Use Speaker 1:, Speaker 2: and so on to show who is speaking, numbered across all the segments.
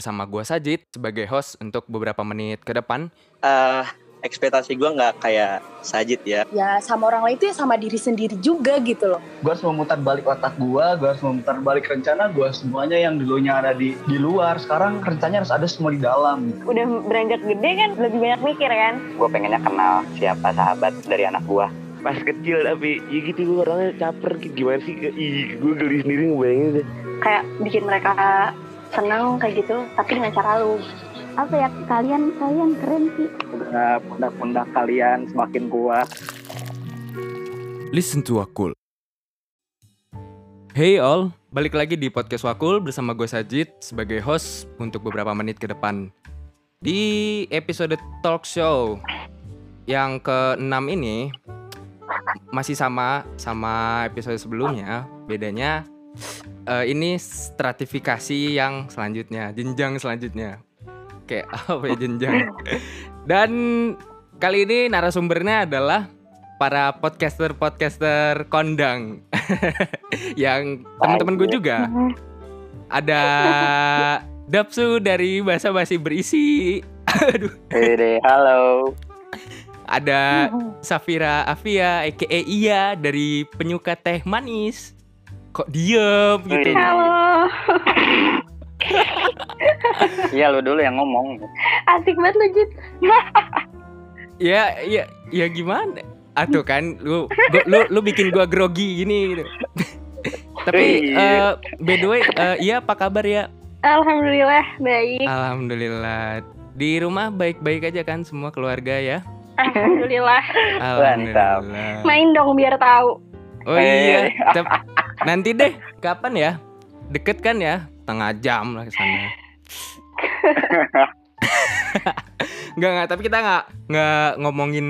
Speaker 1: bersama gua Sajid sebagai host untuk beberapa menit ke depan.
Speaker 2: Eh, ekspektasi gue nggak kayak Sajid ya.
Speaker 3: Ya sama orang lain itu ya sama diri sendiri juga gitu loh.
Speaker 4: gue harus memutar balik otak gue, gue harus memutar balik rencana gue semuanya yang dulunya ada di di luar. Sekarang rencananya harus ada semua di dalam. gitu.
Speaker 5: udah beranjak gede kan lebih banyak mikir kan
Speaker 6: gue pengennya kenal siapa sahabat dari anak gue
Speaker 7: pas kecil tapi ya gitu gue orangnya caper gitu. gimana sih ih gue geli sendiri ngebayangin deh
Speaker 5: kayak bikin mereka senang kayak gitu tapi dengan cara lu.
Speaker 8: Apa ya kalian kalian keren sih.
Speaker 6: Pundak-pundak kalian semakin kuat.
Speaker 1: Listen to Wakul. Hey all, balik lagi di podcast Wakul bersama gue Sajid sebagai host untuk beberapa menit ke depan. Di episode talk show yang ke-6 ini masih sama sama episode sebelumnya, bedanya eh, ini stratifikasi yang selanjutnya, jenjang selanjutnya. Kayak apa ya jenjang. Dan kali ini narasumbernya adalah para podcaster-podcaster kondang yang teman-teman gue juga. Ada Dapsu dari Bahasa Basi Berisi. Aduh.
Speaker 6: Halo
Speaker 1: Ada Safira Afia aka Iya dari penyuka teh manis. Kok diem gitu?
Speaker 5: halo
Speaker 6: iya lu dulu yang ngomong
Speaker 5: asik banget lu Jit
Speaker 1: Ya, ya, ya gimana? Atuh kan, lu, gua- lu, lu bikin gua grogi gini gitu. Tapi
Speaker 6: Iya.
Speaker 1: eh, by the way, eh, iya apa kabar ya?
Speaker 5: alhamdulillah baik
Speaker 1: Alhamdulillah. Di rumah baik-baik aja kan semua keluarga ya?
Speaker 5: alhamdulillah
Speaker 1: Alhamdulillah.
Speaker 5: main dong biar tahu
Speaker 1: Oh iya, Tep- nanti deh. Kapan ya? Deket kan ya? Tengah jam lah ke sana. Enggak enggak, tapi kita nggak nggak ngomongin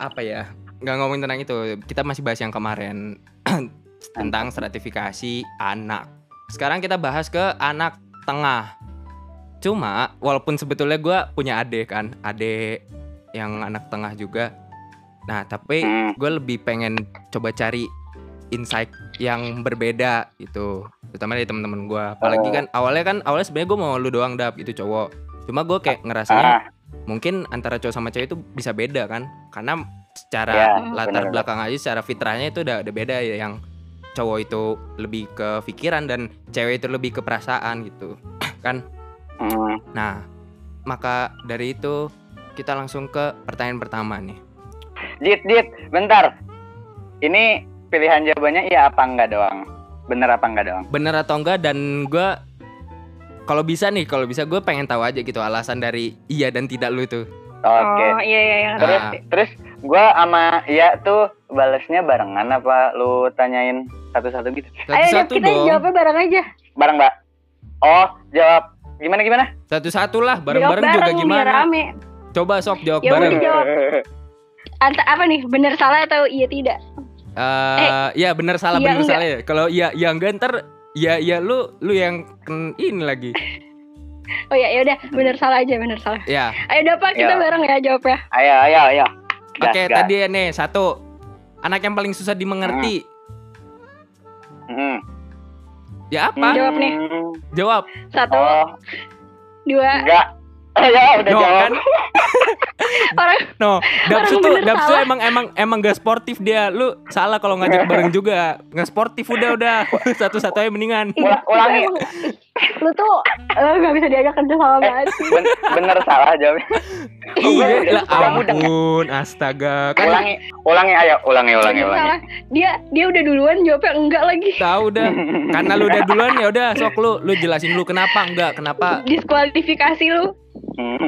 Speaker 1: apa ya? Nggak ngomongin tentang itu. Kita masih bahas yang kemarin tentang stratifikasi anak. Sekarang kita bahas ke anak tengah. Cuma walaupun sebetulnya gue punya adik kan, adik yang anak tengah juga. Nah tapi
Speaker 6: Hmm.
Speaker 1: gue lebih pengen coba cari insight yang berbeda gitu terutama dari teman-teman gue apalagi
Speaker 6: Oh.
Speaker 1: kan awalnya kan awalnya sebenarnya gue mau lu doang dap itu cowok. Cuma gue kayak ngerasanya
Speaker 6: ah
Speaker 1: mungkin antara cowok sama cewek itu bisa beda kan. Karena secara
Speaker 6: Ya,
Speaker 1: latar
Speaker 6: bener.
Speaker 1: belakang aja secara fitrahnya itu udah udah beda ya yang cowok itu lebih ke pikiran dan cewek itu lebih ke perasaan gitu kan?
Speaker 6: Hmm.
Speaker 1: nah maka dari itu kita langsung ke pertanyaan pertama nih.
Speaker 6: Jit Jit bentar. Ini pilihan jawabannya iya apa enggak doang? Bener apa enggak doang?
Speaker 1: Bener atau enggak dan gue kalau bisa nih kalau bisa gue pengen tahu aja gitu alasan dari iya dan tidak lu itu.
Speaker 6: Oke.
Speaker 5: Oh iya iya iya.
Speaker 6: Terus
Speaker 1: Ah.
Speaker 6: terus gua sama iya tuh balesnya barengan apa lu tanyain satu-satu gitu?
Speaker 5: Ayo Dap,
Speaker 1: satu-satu
Speaker 5: kita
Speaker 1: dong.
Speaker 5: jawabnya bareng aja.
Speaker 6: Bareng mbak. Oh jawab. Gimana gimana?
Speaker 1: Satu-satu lah bareng-bareng juga
Speaker 5: bareng, biar
Speaker 1: gimana?
Speaker 5: rame.
Speaker 1: Coba sok jawab
Speaker 5: Ya
Speaker 1: bareng.
Speaker 5: jawab. Anta apa nih bener salah atau iya tidak
Speaker 1: Eh, ya bener salah
Speaker 5: iya
Speaker 1: bener
Speaker 5: enggak.
Speaker 1: salah ya kalau iya iya enggak ntar ya ya lu lu yang ken- ini lagi
Speaker 5: oh ya ya udah bener salah aja bener salah
Speaker 1: ya
Speaker 5: ayo dapat kita
Speaker 6: Ya.
Speaker 5: bareng ya jawabnya
Speaker 6: ayo ayo ayo Gas,
Speaker 1: oke
Speaker 6: gas.
Speaker 1: tadi nih satu anak yang paling susah dimengerti
Speaker 6: Hmm.
Speaker 1: ya apa
Speaker 5: Jawab nih.
Speaker 6: Hmm.
Speaker 1: jawab
Speaker 5: satu
Speaker 6: oh
Speaker 5: dua
Speaker 6: enggak ya udah
Speaker 1: No,
Speaker 6: jawab
Speaker 1: kan?
Speaker 5: orang
Speaker 1: no Dapsu tuh Dapsu emang emang emang gak sportif dia. Lu salah kalau ngajak bareng juga. Nggak sportif udah udah. Satu-satu aja mendingan
Speaker 6: Ulang- ulangi.
Speaker 5: lu tuh eh, nggak bisa diajak kerja sama banget sih
Speaker 6: Ben- bener salah jawabnya
Speaker 1: iya
Speaker 6: udah-
Speaker 1: lah
Speaker 6: udah
Speaker 1: ampun astaga. Kan
Speaker 6: ulangi. Ulangi ayo. Ulangi ulangi ulangi.
Speaker 5: dia dia udah duluan jawabnya enggak lagi.
Speaker 1: Tahu dah karena lu udah duluan ya udah sok lu. Lu jelasin dulu kenapa enggak kenapa.
Speaker 5: Diskualifikasi lu.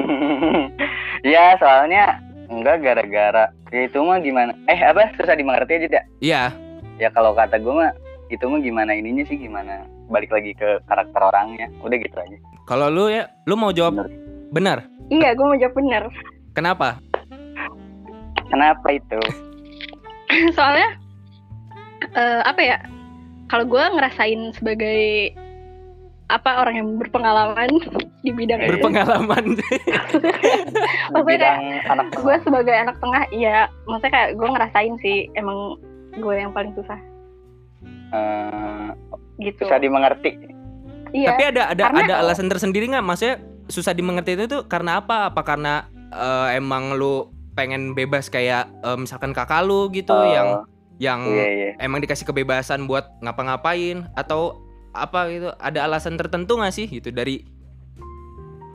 Speaker 6: Ya soalnya enggak gara-gara ya itu mah gimana? Eh apa? Susah dimengerti aja tidak
Speaker 1: iya.
Speaker 6: Ya kalau kata gue mah itu mah gimana ininya sih gimana balik lagi ke karakter orangnya. Udah gitu aja.
Speaker 1: Kalau lu ya lu mau jawab benar?
Speaker 5: Enggak gue mau jawab bener
Speaker 1: kenapa?
Speaker 6: Kenapa itu?
Speaker 5: Soalnya eh, apa ya? Kalau gue ngerasain sebagai apa orang yang berpengalaman di bidang
Speaker 6: Eh,
Speaker 5: itu
Speaker 1: berpengalaman.
Speaker 5: Maksudnya
Speaker 6: anak
Speaker 5: gue sebagai anak tengah ya maksudnya kayak gue ngerasain sih emang gue yang paling susah.
Speaker 6: Eh,
Speaker 5: gitu.
Speaker 6: susah dimengerti.
Speaker 5: Iya.
Speaker 1: Tapi ada ada
Speaker 5: Karena-
Speaker 1: ada alasan tersendiri nggak? Maksudnya susah dimengerti itu tuh karena apa? Apa karena eh, emang lu pengen bebas kayak eh, misalkan kakak lu gitu
Speaker 6: Oh,
Speaker 1: yang yang
Speaker 6: Iya iya.
Speaker 1: emang dikasih kebebasan buat ngapa-ngapain? Atau apa gitu? Ada alasan tertentu nggak sih gitu dari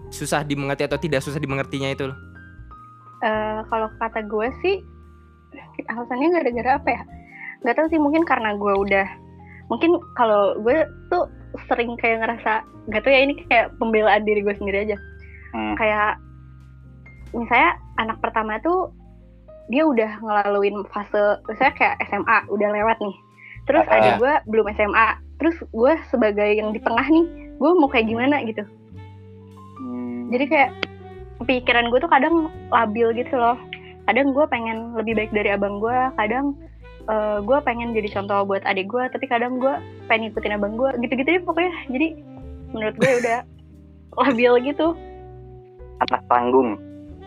Speaker 1: susah dimengerti atau tidak susah dimengertinya itu?
Speaker 5: Eh, kalau kata gue sih alasannya gara-gara apa ya? Gak tahu sih mungkin karena gue udah mungkin kalau gue tuh sering kayak ngerasa gak tau ya ini kayak pembelaan diri gue sendiri aja.
Speaker 6: Hmm.
Speaker 5: Kayak misalnya anak pertama tuh dia udah ngelaluin fase misalnya kayak SMA udah lewat nih. Terus
Speaker 6: Ah.
Speaker 5: adik gue belum SMA. Terus gue sebagai yang di tengah nih, gue mau kayak gimana gitu.
Speaker 6: Hmm.
Speaker 5: jadi kayak pikiran gue tuh kadang labil gitu loh kadang gue pengen lebih baik dari abang gue kadang eh, gue pengen jadi contoh buat adik gue tapi kadang gue pengen ikutin abang gue gitu-gitu deh pokoknya jadi menurut gue udah labil gitu
Speaker 6: anak panggung.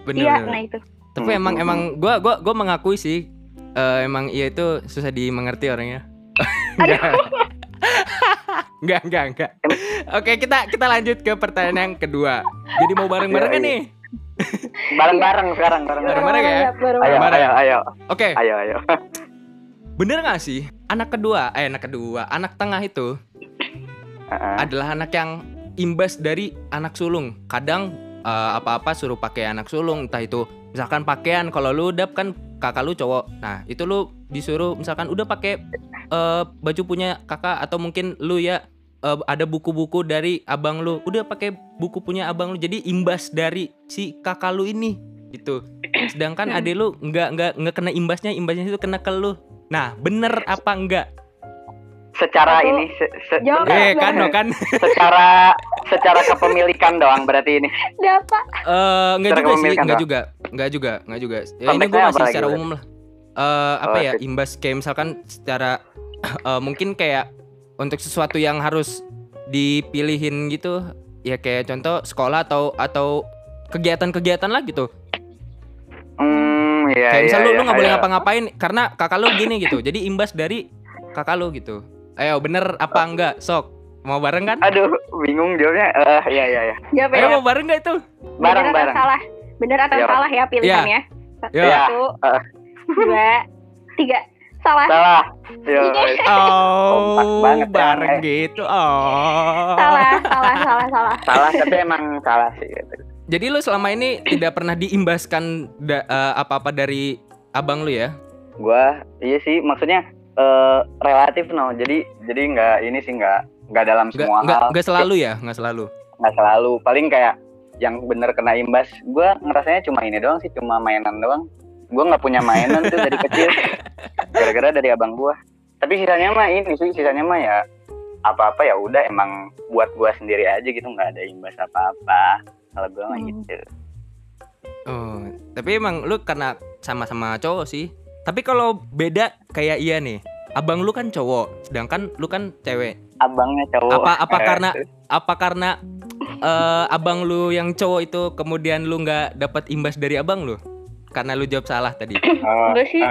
Speaker 1: Bener,
Speaker 5: iya
Speaker 1: bener.
Speaker 5: nah itu
Speaker 1: Tapi
Speaker 6: Hmm,
Speaker 1: emang emang gua gua gua mengakui sih eh, emang iya itu susah dimengerti orangnya. Enggak, enggak, enggak. Oke, kita kita lanjut ke pertanyaan yang kedua. Jadi mau bareng-bareng
Speaker 6: Iya,
Speaker 1: kan
Speaker 6: iya.
Speaker 1: nih?
Speaker 6: Bareng-bareng sekarang bareng-bareng.
Speaker 1: Bareng-bareng ya?
Speaker 6: Ayo
Speaker 1: Bareng-bareng.
Speaker 6: ayo ayo
Speaker 1: Oke,
Speaker 6: ayo ayo.
Speaker 1: bener gak sih anak kedua, eh anak kedua, anak tengah itu
Speaker 6: Heeh.
Speaker 1: adalah anak yang imbas dari anak sulung. Kadang eh, apa-apa suruh pakai anak sulung, entah itu misalkan pakaian kalau lu udah kan kakak lu cowok. Nah, itu lu disuruh misalkan udah pakai eh, baju punya kakak atau mungkin lu ya eh, ada buku-buku dari abang lu, udah pakai buku punya abang lu. Jadi imbas dari si kakak lu ini gitu. Sedangkan adik lu nggak nggak nggak kena imbasnya, imbasnya itu kena ke lu. Nah, bener apa enggak?
Speaker 6: Secara
Speaker 5: Aku-
Speaker 6: ini se- se-
Speaker 5: Jawab.
Speaker 1: Eh, kan no kan?
Speaker 6: secara secara kepemilikan doang berarti ini.
Speaker 5: dapat
Speaker 1: Eh enggak
Speaker 6: Secara
Speaker 1: juga sih, enggak
Speaker 6: doang.
Speaker 1: juga. Enggak juga, enggak juga. Ya, ini gue masih secara umum lah. Eh apa
Speaker 6: Oh,
Speaker 1: ya, imbas kayak misalkan secara eh, mungkin kayak untuk sesuatu yang harus dipilihin gitu, ya kayak contoh sekolah atau atau kegiatan-kegiatan lah gitu.
Speaker 6: Hmm, iya
Speaker 1: kayak
Speaker 6: iya.
Speaker 1: misal lu
Speaker 6: iya,
Speaker 1: lu nggak boleh
Speaker 6: ayo.
Speaker 1: ngapa-ngapain karena kakak lu gini gitu. Jadi imbas dari kakak lu gitu. Ayo bener apa enggak? Sok. Mau bareng kan?
Speaker 6: Aduh, bingung jawabnya. Eh, iya iya iya.
Speaker 5: jawab
Speaker 1: Ayo
Speaker 5: ya
Speaker 1: mau bareng gak itu?
Speaker 5: bener atau
Speaker 6: Bareng-bareng.
Speaker 5: salah bener atau
Speaker 6: Iya.
Speaker 5: salah ya pilihannya
Speaker 1: Ya.
Speaker 5: satu
Speaker 6: Eh.
Speaker 5: dua tiga salah
Speaker 6: Salah. Yo.
Speaker 1: Oh,
Speaker 6: Kompak banget ya,
Speaker 1: bareng
Speaker 6: eh.
Speaker 1: gitu. Oh.
Speaker 5: salah salah salah salah
Speaker 6: Salah tapi emang salah sih gitu.
Speaker 1: Jadi lu selama ini tidak pernah diimbaskan da- eh, apa-apa dari abang lu ya?
Speaker 6: Gua iya sih maksudnya eh relatif no. Jadi jadi nggak ini sih nggak nggak dalam semua
Speaker 1: nggak,
Speaker 6: hal.
Speaker 1: nggak selalu ya, nggak selalu.
Speaker 6: nggak selalu paling kayak yang bener kena imbas gue ngerasanya cuma ini doang sih cuma mainan doang gue nggak punya mainan tuh dari kecil gara-gara dari abang gue tapi sisanya mah ini sih sisanya mah ya apa-apa ya udah emang buat gue sendiri aja gitu nggak ada imbas apa-apa kalau gue mah
Speaker 5: Hmm.
Speaker 6: gitu
Speaker 1: Oh, tapi emang lu karena sama-sama cowok sih. Tapi kalau beda kayak iya nih. Abang lu kan cowok, sedangkan lu kan cewek.
Speaker 6: abangnya cowok
Speaker 1: Apa apa
Speaker 6: Eh,
Speaker 1: karena apa karena eh, abang lu yang cowok itu kemudian lu nggak dapat imbas dari abang lu? Karena lu jawab salah tadi.
Speaker 6: oh,
Speaker 5: Enggak sih.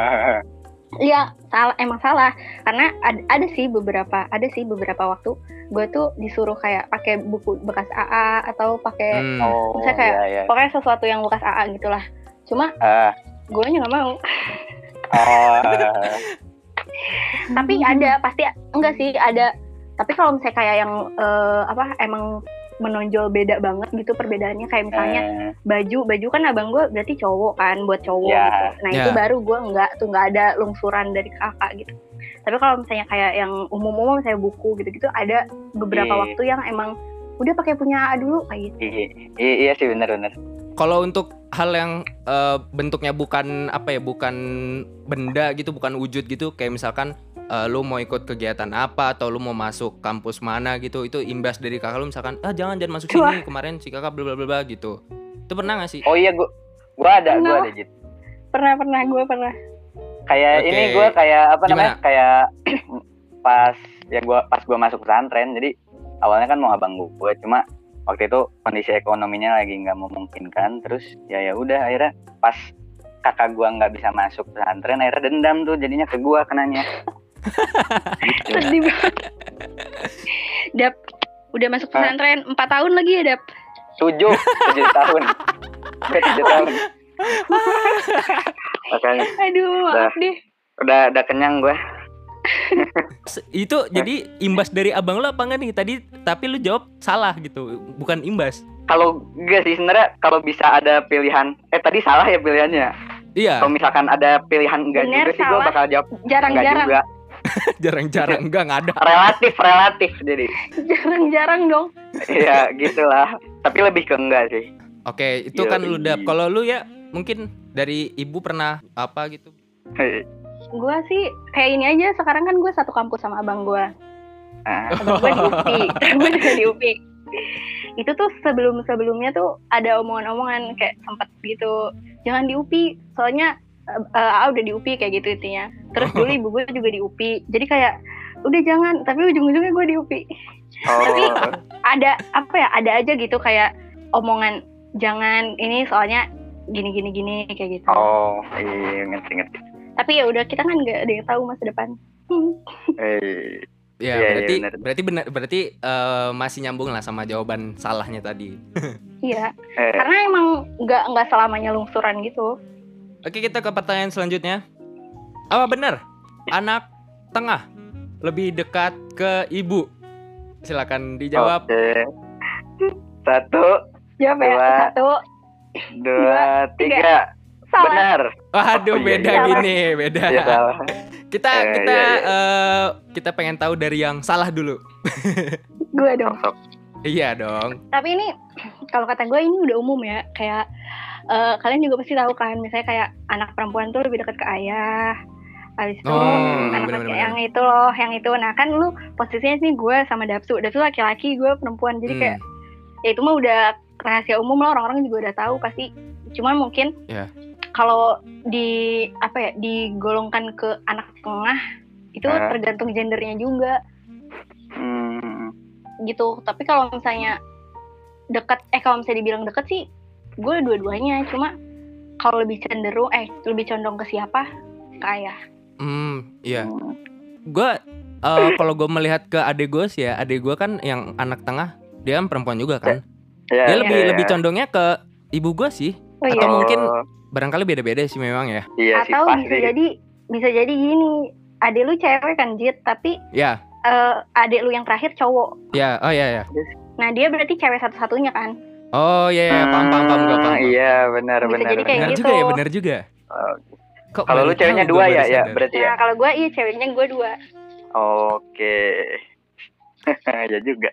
Speaker 5: Iya, salah emang salah. Karena ada, ada sih beberapa, ada sih beberapa waktu gue tuh disuruh kayak pakai buku bekas AA atau pakai
Speaker 1: Hmm.
Speaker 6: oh
Speaker 5: Misalnya kayak-
Speaker 6: iya, iya.
Speaker 5: pokoknya sesuatu yang bekas AA gitulah. Cuma
Speaker 6: Ah,
Speaker 5: gue nya nggak mau.
Speaker 6: oh eh,
Speaker 5: Tapi ada pasti enggak sih ada. Tapi kalau misalnya kayak yang eh, apa emang menonjol beda banget gitu perbedaannya kayak misalnya
Speaker 6: eh,
Speaker 5: baju baju kan abang gue berarti cowok kan buat cowok
Speaker 6: Ya.
Speaker 5: gitu nah itu
Speaker 1: Ya.
Speaker 5: baru gue nggak tuh nggak ada lungsuran dari kakak gitu tapi kalau misalnya kayak yang umum-umum misalnya buku gitu-gitu ada beberapa
Speaker 6: Iya.
Speaker 5: waktu yang emang udah pakai punya A dulu kayak gitu
Speaker 6: iya, iya, iya sih bener-bener
Speaker 1: Kalau untuk hal yang eh, bentuknya bukan apa ya, bukan benda gitu, bukan wujud gitu, kayak misalkan eh, lu mau ikut kegiatan apa atau lu mau masuk kampus mana gitu, itu imbas dari kakak lu misalkan, ah jangan jangan masuk sini kemarin si kakak bla bla bla bla," gitu. Itu pernah gak sih?
Speaker 6: oh iya gua gua ada gua
Speaker 5: Pernah.
Speaker 6: ada Jit.
Speaker 5: pernah pernah gue pernah
Speaker 6: kayak
Speaker 1: Oke.
Speaker 6: ini gue kayak apa
Speaker 1: Gimana?
Speaker 6: namanya kayak pas ya gua pas gua masuk pesantren jadi awalnya kan mau abang gue cuma waktu itu kondisi ekonominya lagi nggak memungkinkan terus ya ya udah akhirnya pas kakak gua nggak bisa masuk pesantren akhirnya dendam tuh jadinya ke gua kenanya gitu.
Speaker 5: Sedih banget Dap, Udah masuk pesantren 4 tahun lagi ya, Dap.
Speaker 6: Tujuh, tujuh tahun. Udah tujuh tahun. Makanya
Speaker 5: Aduh, maaf deh.
Speaker 6: udah udah kenyang gue.
Speaker 1: Itu jadi imbas dari abang lo apa enggak nih? Tadi tapi lu jawab salah gitu, bukan imbas.
Speaker 6: Kalau enggak sih sebenarnya kalau bisa ada pilihan, eh tadi salah ya pilihannya.
Speaker 1: Iya,
Speaker 6: Kalau misalkan ada pilihan enggak
Speaker 5: Bener,
Speaker 6: juga sih gue
Speaker 5: salah.
Speaker 6: bakal jawab enggak
Speaker 5: Jarang-jarang.
Speaker 6: juga.
Speaker 1: jarang-jarang enggak enggak ada.
Speaker 6: Relatif, relatif jadi.
Speaker 5: Jarang-jarang dong.
Speaker 6: Iya, gitulah. Tapi lebih ke enggak sih.
Speaker 1: Oke, itu
Speaker 6: Yoi.
Speaker 1: kan lu dap. Kalau lu ya mungkin dari ibu pernah apa gitu?
Speaker 5: Gue sih kayak ini aja. Sekarang kan gue satu kampus sama abang gue.
Speaker 6: Ah,
Speaker 5: Abang gue di UPI. gue juga di UPI. Itu tuh sebelum-sebelumnya tuh ada omongan-omongan kayak sempet gitu. Jangan di UPI. Soalnya ah udah di UPI kayak gitu intinya. Terus dulu ibu gue juga di UPI. Jadi kayak udah jangan. Tapi ujung-ujungnya gue di UPI. Tapi
Speaker 6: oh,
Speaker 5: ada apa ya? Ada aja gitu kayak omongan jangan ini soalnya gini gini gini kayak gitu.
Speaker 6: oh, iya ngerti ngerti.
Speaker 5: Tapi ya udah kita kan nggak ada yang tahu masa depan.
Speaker 6: Eh,
Speaker 1: Ya,
Speaker 6: Iya, iya,
Speaker 1: berarti
Speaker 6: benar.
Speaker 1: berarti benar berarti eh, masih nyambung lah sama jawaban salahnya tadi.
Speaker 5: Iya.
Speaker 6: eh,
Speaker 5: Karena emang nggak nggak selamanya lungsuran gitu.
Speaker 1: Oke, kita ke pertanyaan selanjutnya. Apa benar anak tengah lebih dekat ke ibu? Silakan dijawab.
Speaker 6: Oke. Satu,
Speaker 5: ya.
Speaker 6: Dua.
Speaker 5: Satu.
Speaker 6: dua,
Speaker 5: tiga.
Speaker 6: tiga.
Speaker 5: Salah.
Speaker 6: Benar.
Speaker 1: Waduh,
Speaker 6: Oh, iya,
Speaker 1: beda
Speaker 5: iya.
Speaker 1: gini, beda.
Speaker 6: Ya salah.
Speaker 1: Kita
Speaker 6: Eh,
Speaker 1: kita
Speaker 6: iya,
Speaker 1: eh, kita pengen tahu dari yang salah dulu.
Speaker 5: Gue dong.
Speaker 1: Iya dong.
Speaker 5: Tapi ini kalau kata gue ini udah umum ya. Kayak eh, kalian juga pasti tahu kan. Misalnya kayak anak perempuan tuh lebih dekat ke ayah. Habis itu
Speaker 1: Oh,
Speaker 5: anak
Speaker 1: benar-benar.
Speaker 5: yang itu loh, yang itu. Nah kan lu posisinya sih gue sama Dapsu. Dapsu laki-laki, gue perempuan. Jadi
Speaker 1: Hmm.
Speaker 5: kayak ya itu mah udah rahasia umum lah orang-orang juga udah tahu pasti. Cuman mungkin
Speaker 1: Iya.
Speaker 5: kalau di apa ya digolongkan ke anak tengah itu
Speaker 6: Hah?
Speaker 5: tergantung gendernya juga
Speaker 6: Hmm,
Speaker 5: gitu. Tapi kalau misalnya dekat eh kalau misalnya dibilang deket sih gue dua-duanya cuma kalau lebih cenderung eh lebih condong ke siapa ke ayah
Speaker 1: Hmm, iya.
Speaker 6: hmm.
Speaker 1: Gue eh, kalau gue melihat ke adik gue sih ya, adik gue kan yang anak tengah, dia kan perempuan juga kan.
Speaker 6: Ya,
Speaker 1: Dia
Speaker 6: ya,
Speaker 1: lebih
Speaker 6: ya.
Speaker 1: lebih condongnya ke ibu gue sih.
Speaker 5: oh
Speaker 1: Atau
Speaker 5: iya
Speaker 1: mungkin barangkali beda-beda sih memang ya.
Speaker 6: iya sih
Speaker 5: atau
Speaker 6: pasti.
Speaker 5: bisa jadi bisa jadi gini adik lu cewek kan Jit tapi
Speaker 1: Ya,
Speaker 5: eh, adik lu yang terakhir cowok
Speaker 1: ya, oh ya ya.
Speaker 5: nah dia berarti cewek satu-satunya kan
Speaker 1: Oh iya, ya, paham paham paham, gua paham.
Speaker 6: Ah, Iya, benar benar.
Speaker 5: jadi kayak
Speaker 1: Benar
Speaker 5: gitu.
Speaker 1: juga ya, benar juga.
Speaker 6: Oh,
Speaker 1: Kok
Speaker 6: Kalau lu ceweknya dua ya, ya berarti ya.
Speaker 5: nah kalau gue iya ceweknya gue dua
Speaker 6: Oke. ya juga.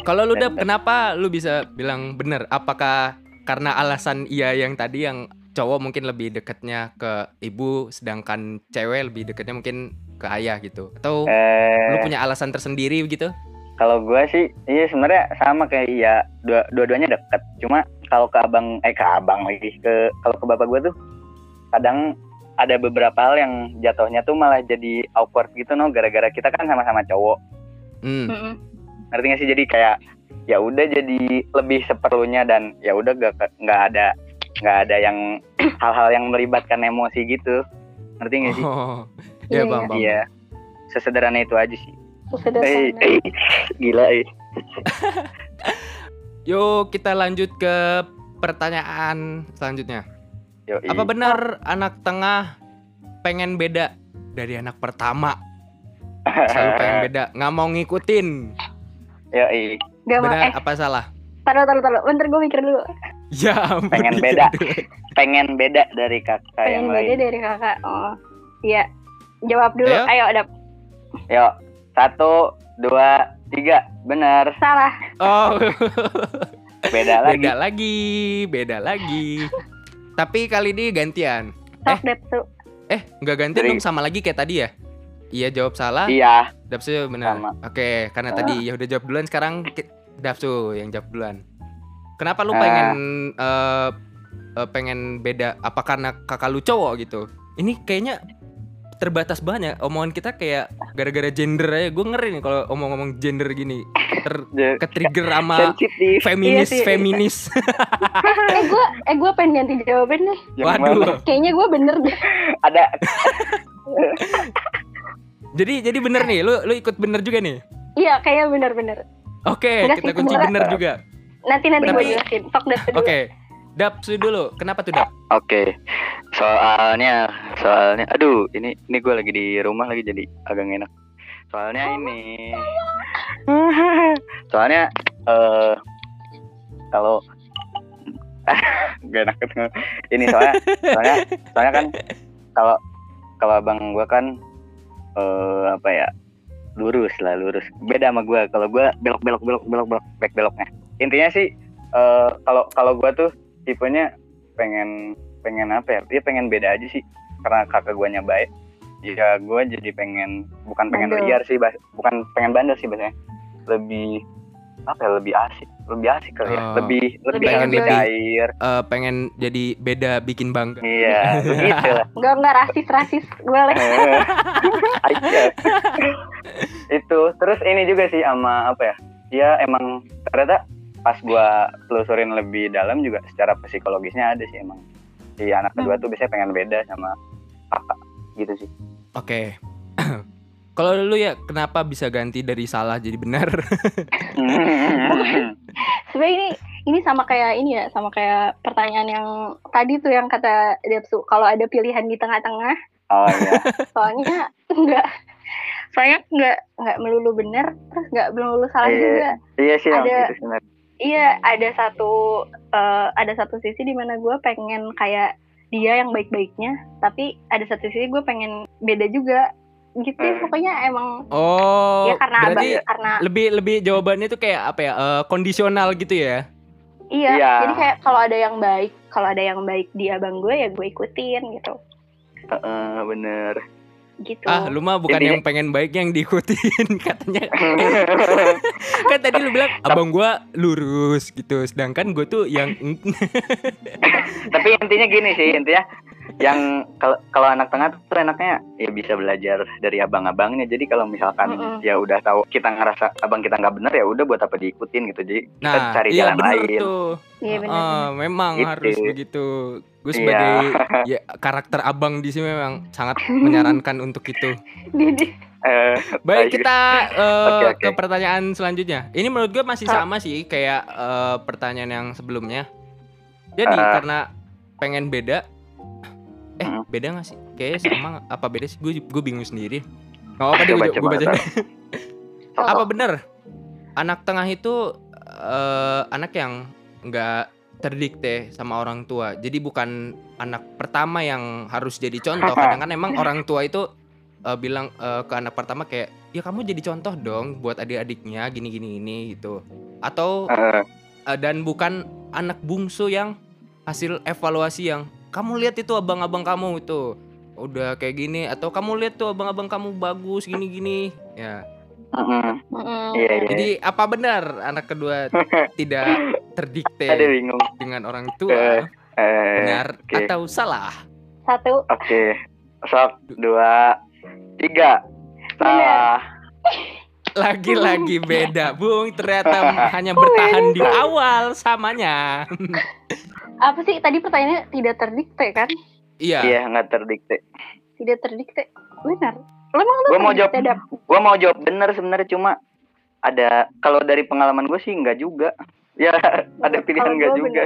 Speaker 1: Kalau lu dap kenapa lu bisa bilang benar? Apakah karena alasan iya yang tadi yang cowok mungkin lebih dekatnya ke ibu sedangkan cewek lebih dekatnya mungkin ke ayah gitu. Atau
Speaker 6: Eh,
Speaker 1: lu punya alasan tersendiri gitu?
Speaker 6: Kalau gua sih, iya sebenarnya sama kayak iya, dua, dua-duanya dekat. Cuma kalau ke abang, eh ke abang lagi, ke kalau ke bapak gua tuh kadang ada beberapa hal yang jatuhnya tuh malah jadi awkward gitu no, gara-gara kita kan sama-sama cowok.
Speaker 1: Hmm.
Speaker 5: Mm-mm.
Speaker 6: Ngerti gak sih? Jadi kayak ya udah jadi lebih seperlunya dan ya udah gak nggak ada nggak ada yang hal-hal yang melibatkan emosi gitu. Ngerti gak sih?
Speaker 1: Oh.
Speaker 5: Iya,
Speaker 1: Ya, Bang, Bang.
Speaker 6: Iya. Sesederhana itu aja sih.
Speaker 5: Sesederhana.
Speaker 6: Eh, eh, gila eh.
Speaker 1: Yuk kita lanjut ke pertanyaan selanjutnya.
Speaker 6: Yoi.
Speaker 1: Apa benar anak tengah pengen beda dari anak pertama? Selalu pengen beda, nggak mau ngikutin.
Speaker 6: Yoi.
Speaker 5: Gak mau
Speaker 1: Benar
Speaker 5: eh
Speaker 1: apa salah?
Speaker 5: taruh taruh taruh bentar gue mikir dulu
Speaker 1: Ya, ampun,
Speaker 6: Pengen beda. Pengen beda dari kakak
Speaker 5: pengen
Speaker 6: yang
Speaker 5: beda
Speaker 6: lain.
Speaker 5: dari kakak oh iya jawab dulu
Speaker 1: Ayo.
Speaker 5: ayo ada
Speaker 6: Yuk. Satu, dua, tiga. Bener.
Speaker 5: salah
Speaker 1: Oh,
Speaker 6: Beda lagi.
Speaker 1: beda lagi, beda lagi. Tapi kali ini gantian.
Speaker 5: sok Depsu
Speaker 1: Eh, nggak gantian
Speaker 6: Dari-
Speaker 1: dong sama lagi kayak tadi ya? Iya jawab salah,
Speaker 6: Iya.
Speaker 1: Dapsu benar.
Speaker 6: Sama.
Speaker 1: Oke, karena
Speaker 6: Ah.
Speaker 1: tadi ya udah jawab duluan sekarang Dapsu yang jawab duluan. Kenapa lu
Speaker 6: Ah.
Speaker 1: pengen eh, eh, pengen beda? Apa karena kakak lu cowok gitu? Ini kayaknya terbatas banget ya omongan kita kayak gara-gara gender aja. Gue ngeri nih kalau omong-omong gender gini. Ter
Speaker 6: Je-
Speaker 1: ke trigger sama
Speaker 6: Sensitif.
Speaker 1: feminis
Speaker 5: Iya sih.
Speaker 1: feminis.
Speaker 5: eh gue eh gue pengen ganti jawaban nih
Speaker 6: Yang
Speaker 1: Waduh.
Speaker 6: mana?
Speaker 5: kayaknya gue bener deh
Speaker 6: Ada.
Speaker 1: jadi jadi bener nih, lu lu ikut bener juga nih.
Speaker 5: iya kayaknya bener bener
Speaker 1: Oke,
Speaker 5: Enggak
Speaker 1: kita kunci bener juga.
Speaker 5: Nanti nanti gue jelasin. Sok deh dulu.
Speaker 1: Dapsu dulu. Kenapa tuh Dap?
Speaker 6: Oke, soalnya, soalnya, aduh, ini ini gue lagi di rumah lagi jadi agak enak. Soalnya ini, soalnya eh kalau gak enak ketemu. Ini soalnya, soalnya, soalnya kan kalau kalau abang gue kan eh apa ya lurus lah lurus. Beda sama gue. Kalau gue belok belok belok belok belok back beloknya. Intinya sih eh kalau kalau gue tuh tipenya pengen pengen apa ya dia pengen beda aja sih karena kakak guanya baik ya gue jadi pengen bukan pengen
Speaker 5: Bandel.
Speaker 6: liar sih Bas. bukan pengen bandel sih bahasanya lebih apa ya lebih asik lebih asik kali ya
Speaker 1: Oh.
Speaker 6: lebih lebih
Speaker 5: Lebih
Speaker 6: lebih cair
Speaker 1: Eh, pengen jadi beda bikin bangga.
Speaker 6: iya begitu lah
Speaker 5: Enggak enggak rasis rasis gue.
Speaker 6: Aja. itu terus ini juga sih sama apa ya dia emang ternyata pas gua telusurin lebih dalam juga secara psikologisnya ada sih emang si anak kedua tuh biasanya pengen beda sama kakak gitu sih
Speaker 1: Oke. Kalau lu ya kenapa bisa ganti dari salah jadi benar?
Speaker 5: Sebenarnya ini ini sama kayak ini ya, sama kayak pertanyaan yang tadi tuh yang kata Depsu, kalau ada pilihan di tengah-tengah,
Speaker 6: oh iya
Speaker 5: soalnya enggak soalnya enggak enggak melulu benar, terus enggak melulu salah
Speaker 6: Iya.
Speaker 5: juga.
Speaker 6: iya sih
Speaker 5: Ada-
Speaker 6: gitu
Speaker 5: Iya, ada satu eh, ada satu sisi di mana gue pengen kayak dia yang baik-baiknya, tapi ada satu sisi gue pengen beda juga. Gitu ya,
Speaker 6: Hmm.
Speaker 5: pokoknya emang
Speaker 1: Oh,
Speaker 5: ya karena abang,
Speaker 1: berarti
Speaker 5: karena
Speaker 1: lebih lebih jawabannya tuh kayak apa ya? eh, kondisional gitu ya?
Speaker 5: iya,
Speaker 6: Iya.
Speaker 5: jadi kayak kalau ada yang baik, kalau ada yang baik di abang gue ya gue ikutin gitu.
Speaker 6: Heeh, bener
Speaker 5: Gitu.
Speaker 1: Ah, lu mah bukan
Speaker 6: Intinya-
Speaker 1: yang pengen baik yang diikutin katanya. kan tadi lu bilang abang gua lurus gitu, sedangkan gue tuh yang
Speaker 6: tapi intinya gini sih intinya yang kalau kalau anak tengah tuh enaknya ya bisa belajar dari abang-abangnya jadi kalau misalkan
Speaker 5: Mm-mm.
Speaker 6: ya udah tahu kita ngerasa abang kita nggak bener ya udah buat apa diikutin gitu jadi kita
Speaker 1: Nah,
Speaker 6: cari
Speaker 1: iya
Speaker 6: jalan
Speaker 1: bener
Speaker 6: lain
Speaker 1: tuh.
Speaker 5: Iya benar.
Speaker 1: Ah, memang
Speaker 6: Gitu.
Speaker 1: harus begitu. Gue
Speaker 6: Iya.
Speaker 1: sebagai ya, karakter abang di sini memang sangat menyarankan untuk itu.
Speaker 5: Jadi
Speaker 6: Eh,
Speaker 1: Baik, kita eh,
Speaker 6: Oke, oke.
Speaker 1: ke pertanyaan selanjutnya. Ini menurut gue masih sama sih kayak eh, pertanyaan yang sebelumnya. Jadi
Speaker 6: Ah.
Speaker 1: karena pengen beda, eh
Speaker 6: Hmm.
Speaker 1: beda gak sih? Kayaknya sama nggak? apa beda sih? Gue gue bingung sendiri. Gak apa-apa deh, gue baca. apa bener? Anak tengah itu eh, anak yang nggak terdikte sama orang tua. Jadi bukan anak pertama yang harus jadi contoh. Kadang kan emang orang tua itu eh, bilang eh, ke anak pertama kayak ya kamu jadi contoh dong buat adik-adiknya gini gini ini gitu. Atau
Speaker 6: eh,
Speaker 1: dan bukan anak bungsu yang hasil evaluasi yang kamu lihat itu abang-abang kamu itu udah kayak gini atau kamu lihat tuh abang-abang kamu bagus gini-gini ya.
Speaker 6: Iya, iya.
Speaker 1: jadi apa benar anak kedua tidak terdikte
Speaker 6: bingung
Speaker 1: dengan orang tua?
Speaker 6: Eh,
Speaker 1: Benar
Speaker 6: oke.
Speaker 1: atau salah?
Speaker 5: satu
Speaker 6: oke sok dua tiga salah
Speaker 1: Lagi-lagi beda, Bung. Ternyata hanya bertahan di awal samanya.
Speaker 5: apa sih tadi pertanyaannya tidak terdikte kan?
Speaker 1: Iya.
Speaker 6: iya nggak terdikte
Speaker 5: Tidak terdikte. Benar. Lo emang lo
Speaker 6: Gua mau jawab-
Speaker 5: Dap?
Speaker 6: gue mau jawab bener sebenarnya cuma ada kalau dari pengalaman gue sih nggak juga ya ada pilihan nggak juga.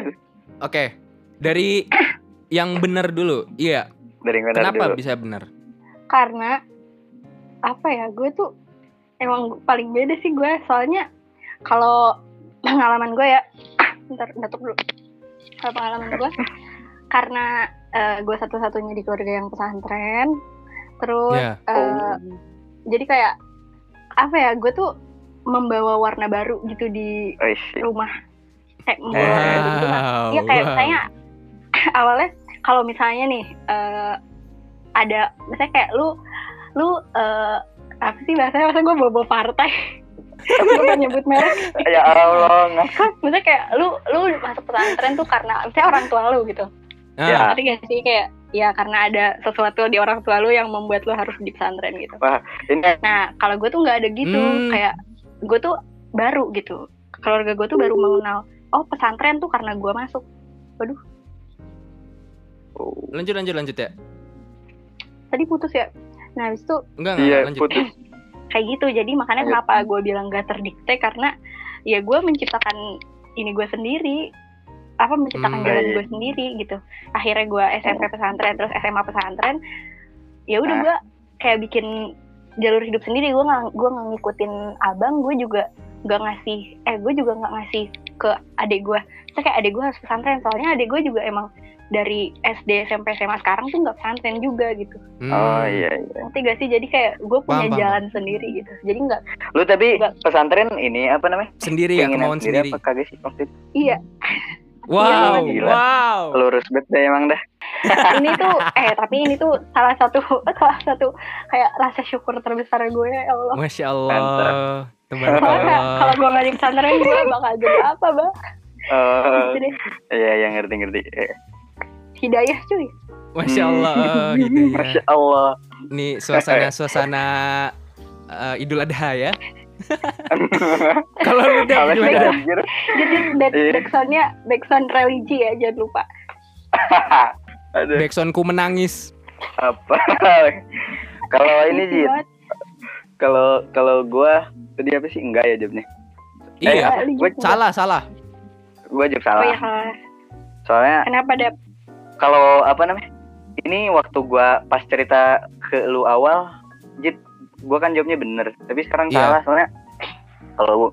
Speaker 1: Oke. Dari yang benar dulu. Iya.
Speaker 6: dari yang benar
Speaker 1: Kenapa
Speaker 6: dulu
Speaker 1: bisa benar?
Speaker 5: karena apa ya gue tuh emang paling beda sih gue soalnya kalau pengalaman gue ya ntar batuk dulu kalau pengalaman gue karena eh, gue satu-satunya di keluarga yang pesantren terus
Speaker 1: Iya.
Speaker 5: eh, jadi kayak apa ya gue tuh membawa warna baru gitu di rumah kayak baru gitu lah.
Speaker 1: Wow.
Speaker 5: Iya kayak
Speaker 1: wow.
Speaker 5: misalnya awalnya kalau misalnya nih eh, ada misalnya kayak lu lu eh, apa sih bahasanya? Masa gue bawa partai? Gue gak nyebut merek.
Speaker 6: Ya Allah ngakak
Speaker 5: misalnya kayak lu lu masuk pesantren tuh karena misalnya orang tua lu gitu.
Speaker 6: Ya.
Speaker 5: ngerti gak sih? Kayak ya karena ada sesuatu di orang tua lu yang membuat lu harus di pesantren gitu.
Speaker 6: Ini
Speaker 5: nah kalau gue tuh nggak ada gitu.
Speaker 1: Hmm.
Speaker 5: kayak gue tuh baru gitu. Keluarga gue tuh baru mengenal oh pesantren tuh karena gue masuk.
Speaker 1: Lanjut lanjut lanjut ya.
Speaker 5: tadi putus ya nah habis itu
Speaker 1: Enggak enggak
Speaker 6: iya
Speaker 1: lanjut.
Speaker 6: putus
Speaker 5: kayak gitu jadi makanya
Speaker 6: Lanjut.
Speaker 5: kenapa gue bilang gak terdikte karena ya gue menciptakan ini gue sendiri apa menciptakan
Speaker 1: Hmm.
Speaker 5: jalan
Speaker 6: Iya.
Speaker 5: gue sendiri gitu akhirnya gue SMP pesantren terus SMA pesantren ya udah
Speaker 6: Ah.
Speaker 5: gue kayak bikin jalur hidup sendiri gue nggak gue nggak ngikutin abang gue juga nggak ngasih eh gue juga nggak ngasih ke adik gue saya kayak adik gue harus pesantren soalnya adik gue juga emang dari SD SMP SMA sekarang tuh nggak pesantren juga gitu
Speaker 1: Hmm.
Speaker 6: Oh iya iya.
Speaker 5: gak sih jadi kayak gue punya
Speaker 1: Paham, paham.
Speaker 5: jalan sendiri gitu jadi nggak
Speaker 6: Lu tapi
Speaker 5: Enggak.
Speaker 6: pesantren ini apa namanya?
Speaker 1: Sendiri ya, kemauan sendiri.
Speaker 6: apa kagak sih itu?
Speaker 5: iya
Speaker 1: Wow,
Speaker 6: Gila.
Speaker 1: wow.
Speaker 6: Lurus banget deh emang dah.
Speaker 5: ini tuh eh tapi ini tuh salah satu salah satu kayak rasa syukur terbesar gue ya Allah
Speaker 1: Masya Allah.
Speaker 5: Kalau gue nggak di pesantren gue bakal jadi apa bang
Speaker 6: Oh,
Speaker 5: gitu
Speaker 6: iya iya ngerti ngerti. Eh,
Speaker 5: hidayah cuy
Speaker 1: Masya Allah. Gitu ya.
Speaker 6: Masya Allah.
Speaker 1: Nih suasana-suasana eh, Idul Adha ya. Kalau lu udah gimana?
Speaker 6: anjir?
Speaker 5: jadi back
Speaker 6: Iya.
Speaker 5: backsoundnya backsound religi ya jangan lupa
Speaker 6: Aduh,
Speaker 1: Backsoundku menangis.
Speaker 6: apa? Kalau ini Jit, kalau kalau gua tadi apa sih enggak ya jawabnya?
Speaker 1: Iya.
Speaker 5: religi.
Speaker 6: gue
Speaker 1: Salah, salah.
Speaker 6: Gua jawab
Speaker 5: oh
Speaker 6: salah.
Speaker 5: iya salah.
Speaker 6: Soalnya
Speaker 5: kenapa dap
Speaker 6: kalau apa namanya? Ini waktu gua pas cerita ke lu awal, Jit, gua kan jawabnya bener, tapi sekarang
Speaker 1: Iya.
Speaker 6: salah soalnya kalau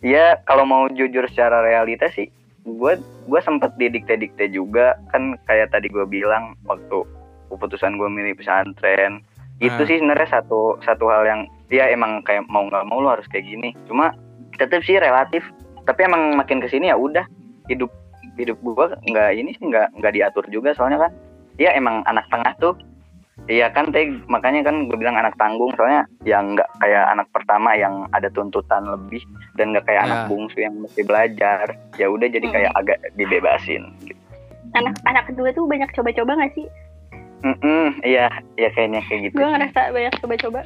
Speaker 6: ya kalau mau jujur secara realita sih, gua gua sempet didikte-dikte juga kan kayak tadi gua bilang waktu keputusan gua milih pesantren itu
Speaker 1: Ah.
Speaker 6: sih sebenarnya satu satu hal yang ya emang kayak mau nggak mau lu harus kayak gini cuma tetap sih relatif tapi emang makin ke sini ya udah hidup hidup gua nggak ini sih nggak nggak diatur juga soalnya kan ya emang anak tengah tuh Iya kan, teh makanya kan gue bilang anak tanggung soalnya yang nggak kayak anak pertama yang ada tuntutan lebih dan nggak kayak
Speaker 1: Ya.
Speaker 6: anak bungsu yang mesti belajar. Ya udah jadi kayak agak dibebasin. Gitu.
Speaker 5: anak anak kedua tuh banyak coba-coba gak sih
Speaker 6: Mm-mm, iya, iya kayaknya kayak gitu.
Speaker 5: gue ngerasa banyak coba-coba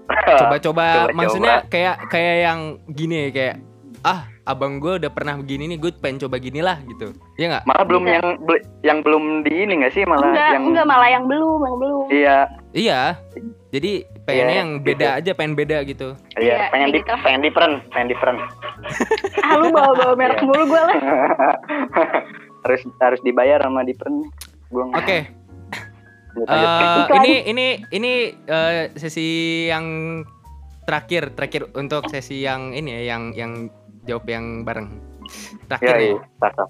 Speaker 1: Coba-coba
Speaker 6: Coba-coba.
Speaker 1: maksudnya kayak kayak yang gini kayak ah abang gue udah pernah begini nih gue pengen coba gini lah gitu. Ya nggak?
Speaker 6: Malah belum
Speaker 5: Bisa.
Speaker 6: yang yang belum di ini nggak sih? Malah
Speaker 5: enggak
Speaker 6: yang
Speaker 5: enggak malah yang belum yang belum.
Speaker 6: Iya.
Speaker 1: Iya. Jadi pengennya
Speaker 6: Iya,
Speaker 1: yang beda aja pengen beda gitu.
Speaker 6: Iya
Speaker 5: Iya,
Speaker 6: pengen di
Speaker 5: gitu
Speaker 6: pengen different pengen different.
Speaker 5: Ah lu bawa-bawa merek
Speaker 6: Iya.
Speaker 5: mulu gue lah.
Speaker 6: Harus harus dibayar sama different. Gue
Speaker 1: oke.
Speaker 6: Lanjut.
Speaker 1: Eh,
Speaker 5: Iklan.
Speaker 1: ini ini ini eh, sesi yang terakhir terakhir untuk sesi yang ini ya yang yang jawab yang bareng.
Speaker 6: Ya
Speaker 1: terakhir
Speaker 6: iya
Speaker 1: ya.
Speaker 6: cakep.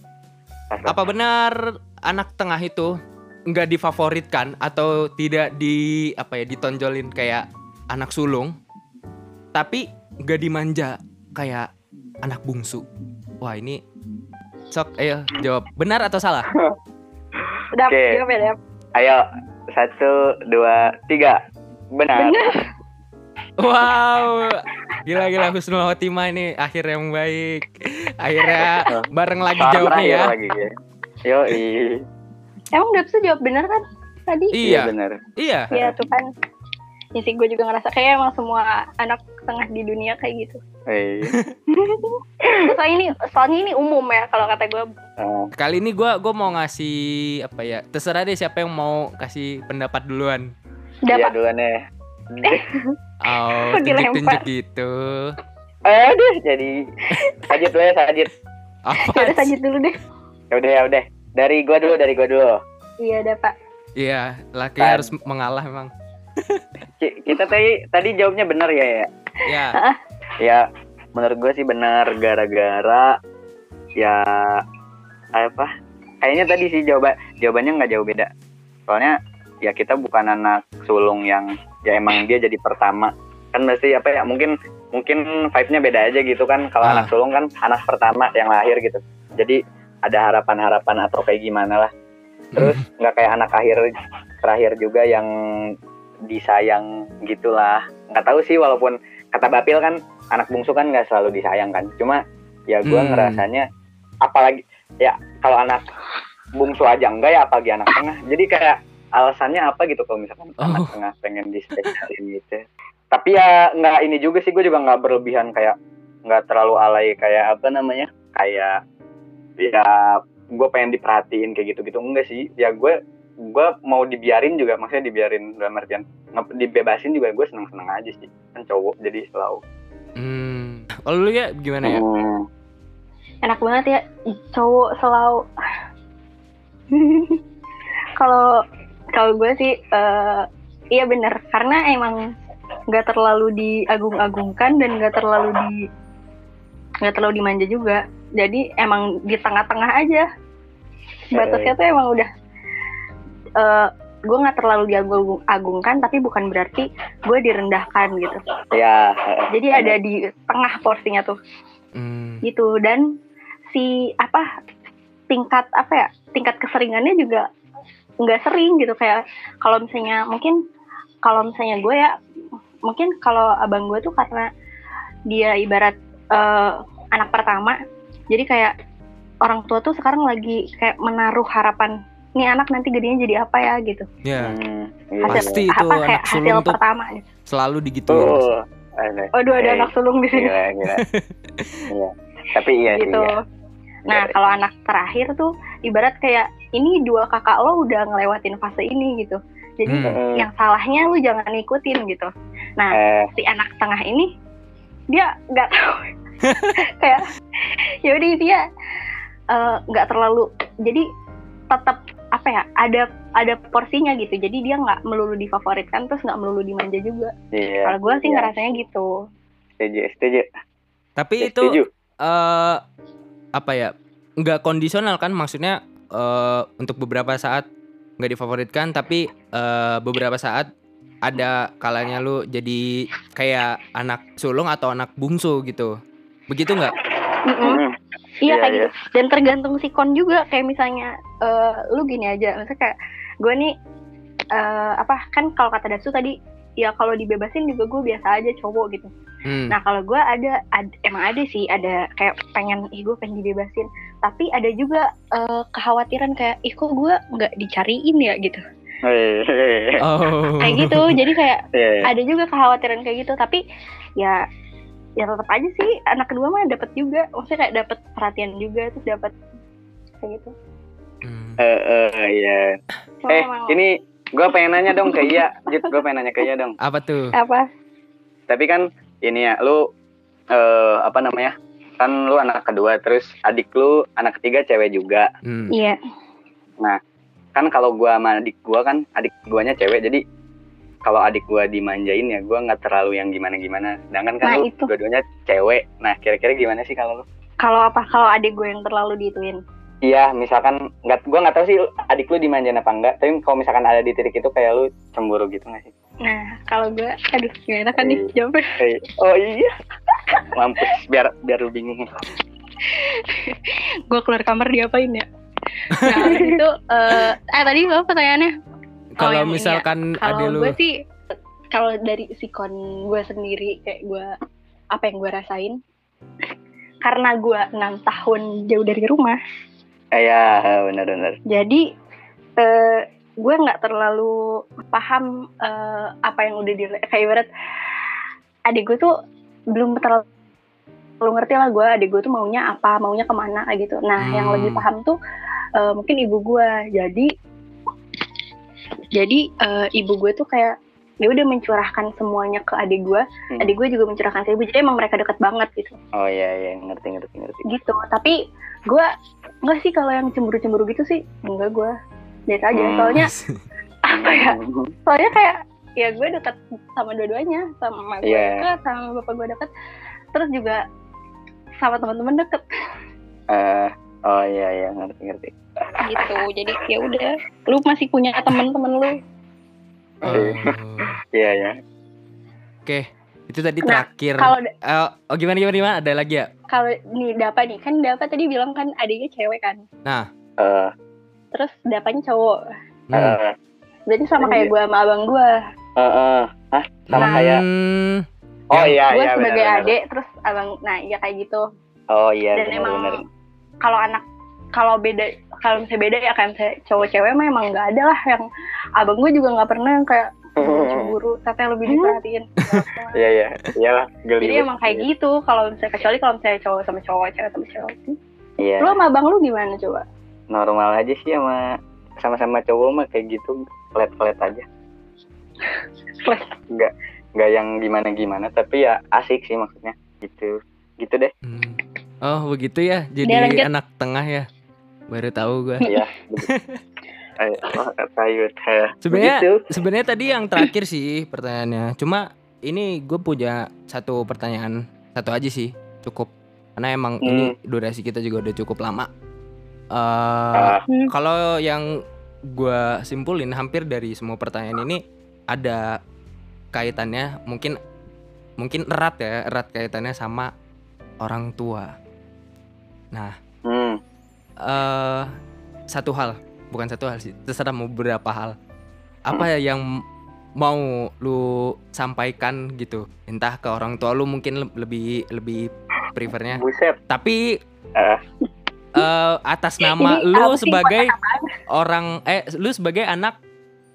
Speaker 6: Cakep.
Speaker 1: apa benar anak tengah itu nggak difavoritkan atau tidak di apa ya ditonjolin kayak anak sulung tapi nggak dimanja kayak anak bungsu? Wah ini sok ayo jawab. Benar atau salah?
Speaker 5: Udah
Speaker 6: Oke.
Speaker 5: jawab ya
Speaker 6: ayo satu dua tiga. Benar.
Speaker 5: Bener
Speaker 1: wow gila gila Husnul Khotimah ini akhir yang baik. Akhirnya bareng lagi
Speaker 6: Saat
Speaker 1: jawabnya
Speaker 6: terakhir
Speaker 1: ya.
Speaker 6: lagi ya. Yo
Speaker 5: emang Dapsu jawab bener kan tadi?
Speaker 1: Iya.
Speaker 6: Benar
Speaker 1: iya.
Speaker 5: Iya tuh kan. Ya sih gue juga ngerasa kayak emang semua anak tengah di dunia kayak gitu.
Speaker 6: Eh,
Speaker 5: Soalnya ini soalnya ini umum ya kalau kata gue
Speaker 6: eh,
Speaker 1: kali ini gua gua mau ngasih apa ya terserah deh siapa yang mau kasih pendapat duluan.
Speaker 6: Iya
Speaker 5: dapat
Speaker 6: duluan ya
Speaker 1: oh
Speaker 5: Kok
Speaker 1: tunjuk tunjuk
Speaker 5: dilempar?
Speaker 6: gitu. aduh jadi. Sajit dulu ya sajit
Speaker 1: apa?
Speaker 5: Ya udah lanjut dulu deh.
Speaker 6: Ya udah ya udah. Dari gua dulu dari gua dulu.
Speaker 5: Iya dapat
Speaker 1: iya laki harus mengalah memang
Speaker 6: Ki- kita tadi tadi jawabnya benar ya ya?
Speaker 1: Ya
Speaker 6: ya menurut gue sih benar gara-gara ya apa? Kayaknya tadi sih jawab jawabannya nggak jauh beda. Soalnya ya kita bukan anak sulung yang ya emang dia jadi pertama. Kan mesti apa ya mungkin mungkin vibe-nya beda aja gitu kan. Kalau
Speaker 1: Ah.
Speaker 6: anak sulung kan anak pertama yang lahir gitu. Jadi ada harapan-harapan atau kayak gimana lah. Terus nggak kayak anak akhir terakhir juga yang disayang gitulah. Nggak tahu sih walaupun kata Bapil kan anak bungsu kan nggak selalu disayang kan. Cuma ya gue
Speaker 1: Hmm.
Speaker 6: ngerasanya apalagi ya kalau anak bungsu aja enggak ya apalagi anak tengah. Jadi kayak alasannya apa gitu kalau misalkan
Speaker 1: Oh.
Speaker 6: anak tengah pengen dispesialin gitu tapi ya nggak ini juga sih gue juga nggak berlebihan kayak nggak terlalu alay kayak apa namanya kayak ya gue pengen diperhatiin kayak gitu gitu enggak sih ya gue gue mau dibiarin juga maksudnya dibiarin dalam artian dibebasin juga gue seneng seneng aja sih kan cowok jadi selalu
Speaker 1: Hmm, Kalau lu ya gimana ya?
Speaker 6: Hmm.
Speaker 5: enak banget ya cowok selalu kalau kalau gue sih eh, iya bener. Karena emang nggak terlalu diagung-agungkan dan nggak terlalu di nggak terlalu dimanja juga. Jadi emang di tengah-tengah aja. Batasnya tuh emang udah eh gue nggak terlalu diagung-agungkan tapi bukan berarti gue direndahkan gitu.
Speaker 6: Ya.
Speaker 5: jadi ada di tengah porsinya tuh.
Speaker 1: Hmm.
Speaker 5: gitu. Dan si apa tingkat apa ya tingkat keseringannya juga nggak sering gitu kayak kalau misalnya mungkin kalau misalnya gue ya mungkin kalau abang gue tuh karena dia ibarat eh, anak pertama jadi kayak orang tua tuh sekarang lagi kayak menaruh harapan nih anak nanti gedenya jadi apa ya gitu
Speaker 1: Ya,
Speaker 6: Hmm, iya,
Speaker 1: Pasti
Speaker 6: iya.
Speaker 1: itu
Speaker 5: apa
Speaker 1: anak
Speaker 5: kayak hasil
Speaker 1: sulung tuh
Speaker 5: pertama gitu.
Speaker 1: selalu digituin.
Speaker 6: Oh, ada.
Speaker 5: Waduh ada
Speaker 6: Eh,
Speaker 5: anak sulung di sini
Speaker 6: Gila, gila. Iya. Tapi iya
Speaker 5: gitu.
Speaker 6: iya.
Speaker 5: Nah,
Speaker 6: Iya.
Speaker 5: kalau anak terakhir tuh ibarat kayak ini dua kakak lo udah ngelewatin fase ini gitu. Jadi
Speaker 1: Hmm.
Speaker 5: yang salahnya lu jangan ngikutin gitu. Nah,
Speaker 6: Eh,
Speaker 5: si anak tengah ini dia nggak tahu kayak ya udah dia eh, nggak terlalu jadi tetap apa ya ada ada porsinya gitu jadi dia nggak melulu difavoritkan terus nggak melulu dimanja juga
Speaker 6: iya.
Speaker 5: kalau gue sih
Speaker 6: iya.
Speaker 5: ngerasanya gitu
Speaker 6: Setuju, setuju.
Speaker 1: Tapi itu
Speaker 6: Setuju.
Speaker 1: eh apa ya? Nggak kondisional kan maksudnya eh untuk beberapa saat nggak difavoritkan tapi eh beberapa saat ada kalanya lu jadi kayak anak sulung atau anak bungsu gitu. Begitu nggak?
Speaker 5: Mm-mm.
Speaker 6: Hmm.
Speaker 5: Iya
Speaker 6: Iya,
Speaker 5: kayak
Speaker 6: iya.
Speaker 5: gitu. Dan tergantung sikon juga kayak misalnya eh, lu gini aja, misalnya kayak gue nih eh, apa kan kalau kata Dasu tadi ya kalau dibebasin juga gue biasa aja cowok gitu.
Speaker 1: Hmm.
Speaker 5: Nah kalau gue ada, ad- emang ada sih ada kayak pengen ih gue pengen dibebasin. Tapi ada juga eh, kekhawatiran kayak ih kok gue nggak dicariin ya gitu.
Speaker 6: Hei.
Speaker 1: Oh.
Speaker 5: Kayak gitu. Jadi kayak
Speaker 6: Iya, iya.
Speaker 5: ada juga kekhawatiran kayak gitu. Tapi ya ya tetap aja sih anak kedua mah dapat juga. Maksudnya kayak dapat perhatian juga terus dapat kayak gitu.
Speaker 1: Hmm.
Speaker 6: Eh, eh, iya.
Speaker 5: Cuma
Speaker 6: Eh,
Speaker 5: emang-
Speaker 6: ini gue pengen nanya dong ke Iya. Jit, gue pengen nanya ke Iya dong.
Speaker 1: Apa tuh?
Speaker 5: apa?
Speaker 6: Tapi kan ini ya, lu eh apa namanya? Kan lu anak kedua, terus adik lu anak ketiga cewek juga.
Speaker 1: Hmm.
Speaker 5: Iya.
Speaker 6: Kan kalau gua sama adik gua kan adik guanya cewek, jadi kalau adik gua dimanjain ya gua nggak terlalu yang gimana-gimana. Sedangkan kan
Speaker 5: Nah,
Speaker 6: lu
Speaker 5: itu.
Speaker 6: dua-duanya cewek. Nah, kira-kira gimana sih kalau lu?
Speaker 5: Kalau apa? Kalau adik gue yang terlalu diituin.
Speaker 6: Iya, misalkan nggak, gua nggak tahu sih adik lu dimanjain apa enggak. Tapi kalau misalkan ada di titik itu kayak lu cemburu gitu nggak sih?
Speaker 5: Nah, kalau gue, aduh gimana kan nih
Speaker 6: Iya.
Speaker 5: jawabnya?
Speaker 6: Eh, oh iya. Mampus, biar biar lu bingung.
Speaker 5: gue keluar kamar diapain ya? Nah, itu, eh eh tadi apa pertanyaannya?
Speaker 1: Kalau
Speaker 5: yang ini ya.
Speaker 1: misalkan ada
Speaker 5: Kalau
Speaker 1: lu
Speaker 5: gue sih, kalau dari sikon gue sendiri, kayak gue, apa yang gue rasain, karena gue enam tahun jauh dari rumah,
Speaker 6: Eh, ya, benar-benar.
Speaker 5: jadi eh gue nggak terlalu paham eh, apa yang udah di kayak ibarat adik gue tuh belum terlalu ngerti lah gue adik gue tuh maunya apa maunya ke mana kayak gitu nah yang
Speaker 1: Hmm.
Speaker 5: lebih paham tuh eh, mungkin ibu gue jadi jadi eh, ibu gue tuh kayak dia udah mencurahkan semuanya ke adik gue
Speaker 6: Hmm.
Speaker 5: adik gue juga mencurahkan ke ibu jadi emang mereka dekat banget gitu
Speaker 6: Oh iya iya ngerti ngerti ngerti.
Speaker 5: gitu tapi gue enggak sih kalau yang cemburu-cemburu gitu sih enggak gue biasa aja
Speaker 6: Hmm.
Speaker 5: soalnya apa ya soalnya kayak ya gue dekat sama dua-duanya sama mama gue
Speaker 6: Iya.
Speaker 5: deket sama bapak gue deket terus juga sama teman-teman deket
Speaker 6: Eh, oh iya iya ngerti ngerti.
Speaker 5: gitu jadi ya udah lu masih punya teman-teman lu
Speaker 1: Oh.
Speaker 6: Iya iya.
Speaker 1: Oke, itu tadi
Speaker 5: Nah,
Speaker 1: terakhir.
Speaker 5: kalau
Speaker 1: Eh, oh gimana gimana gimana? Ada lagi ya?
Speaker 5: kalau nih Dapa nih kan Dapa tadi bilang kan adiknya cewek kan
Speaker 6: Eh,
Speaker 5: terus Dapanya cowok
Speaker 1: Hmm.
Speaker 6: eh,
Speaker 5: berarti sama kayak gue sama abang gue
Speaker 6: eh, eh. Hah? Sama
Speaker 5: Nah.
Speaker 6: kayak Oh iya
Speaker 5: gue
Speaker 6: iya
Speaker 5: sebagai
Speaker 6: benar.
Speaker 5: adik terus abang nah iya kayak gitu
Speaker 6: Oh iya
Speaker 5: dan
Speaker 6: benar
Speaker 5: emang kalau anak kalau beda kalau misalnya beda ya kayak misalnya cowok cewek mah emang nggak ada lah yang abang gue juga nggak pernah yang kayak cemburu tapi yang lebih diperhatiin
Speaker 6: Iya iya. Iyalah geli.
Speaker 5: jadi emang kayak gitu kalau misalnya kecuali kalau misalnya cowok sama cowok cewek sama cewek
Speaker 6: Iya.
Speaker 5: lu sama abang lu gimana coba
Speaker 6: Normal aja sih sama sama-sama cowok mah kayak gitu pelet-pelet aja.
Speaker 5: Pelet.
Speaker 6: Enggak enggak yang gimana-gimana tapi ya asik sih maksudnya gitu. gitu deh
Speaker 1: Hmm. Oh begitu ya, jadi
Speaker 5: lanjut.
Speaker 1: anak tengah ya. Baru tahu gue.
Speaker 6: ya.
Speaker 1: Sebenarnya sebenarnya tadi yang terakhir sih pertanyaannya. Cuma ini gue punya satu pertanyaan satu aja sih cukup karena emang ini durasi kita juga udah cukup lama. Eh
Speaker 6: Ah,
Speaker 5: Hmm.
Speaker 1: kalau yang gue simpulin hampir dari semua pertanyaan ini ada kaitannya mungkin mungkin erat ya erat kaitannya sama orang tua. Nah
Speaker 6: hmm.
Speaker 1: eh satu hal, bukan satu hal sih, terserah mau beberapa hal. Apa ya yang mau lu sampaikan gitu? Entah ke orang tua lu mungkin le- lebih lebih prefernya.
Speaker 6: buset
Speaker 1: Tapi
Speaker 6: Eh.
Speaker 1: Eh, atas nama
Speaker 3: Ini
Speaker 1: lu sebagai orang eh lu sebagai anak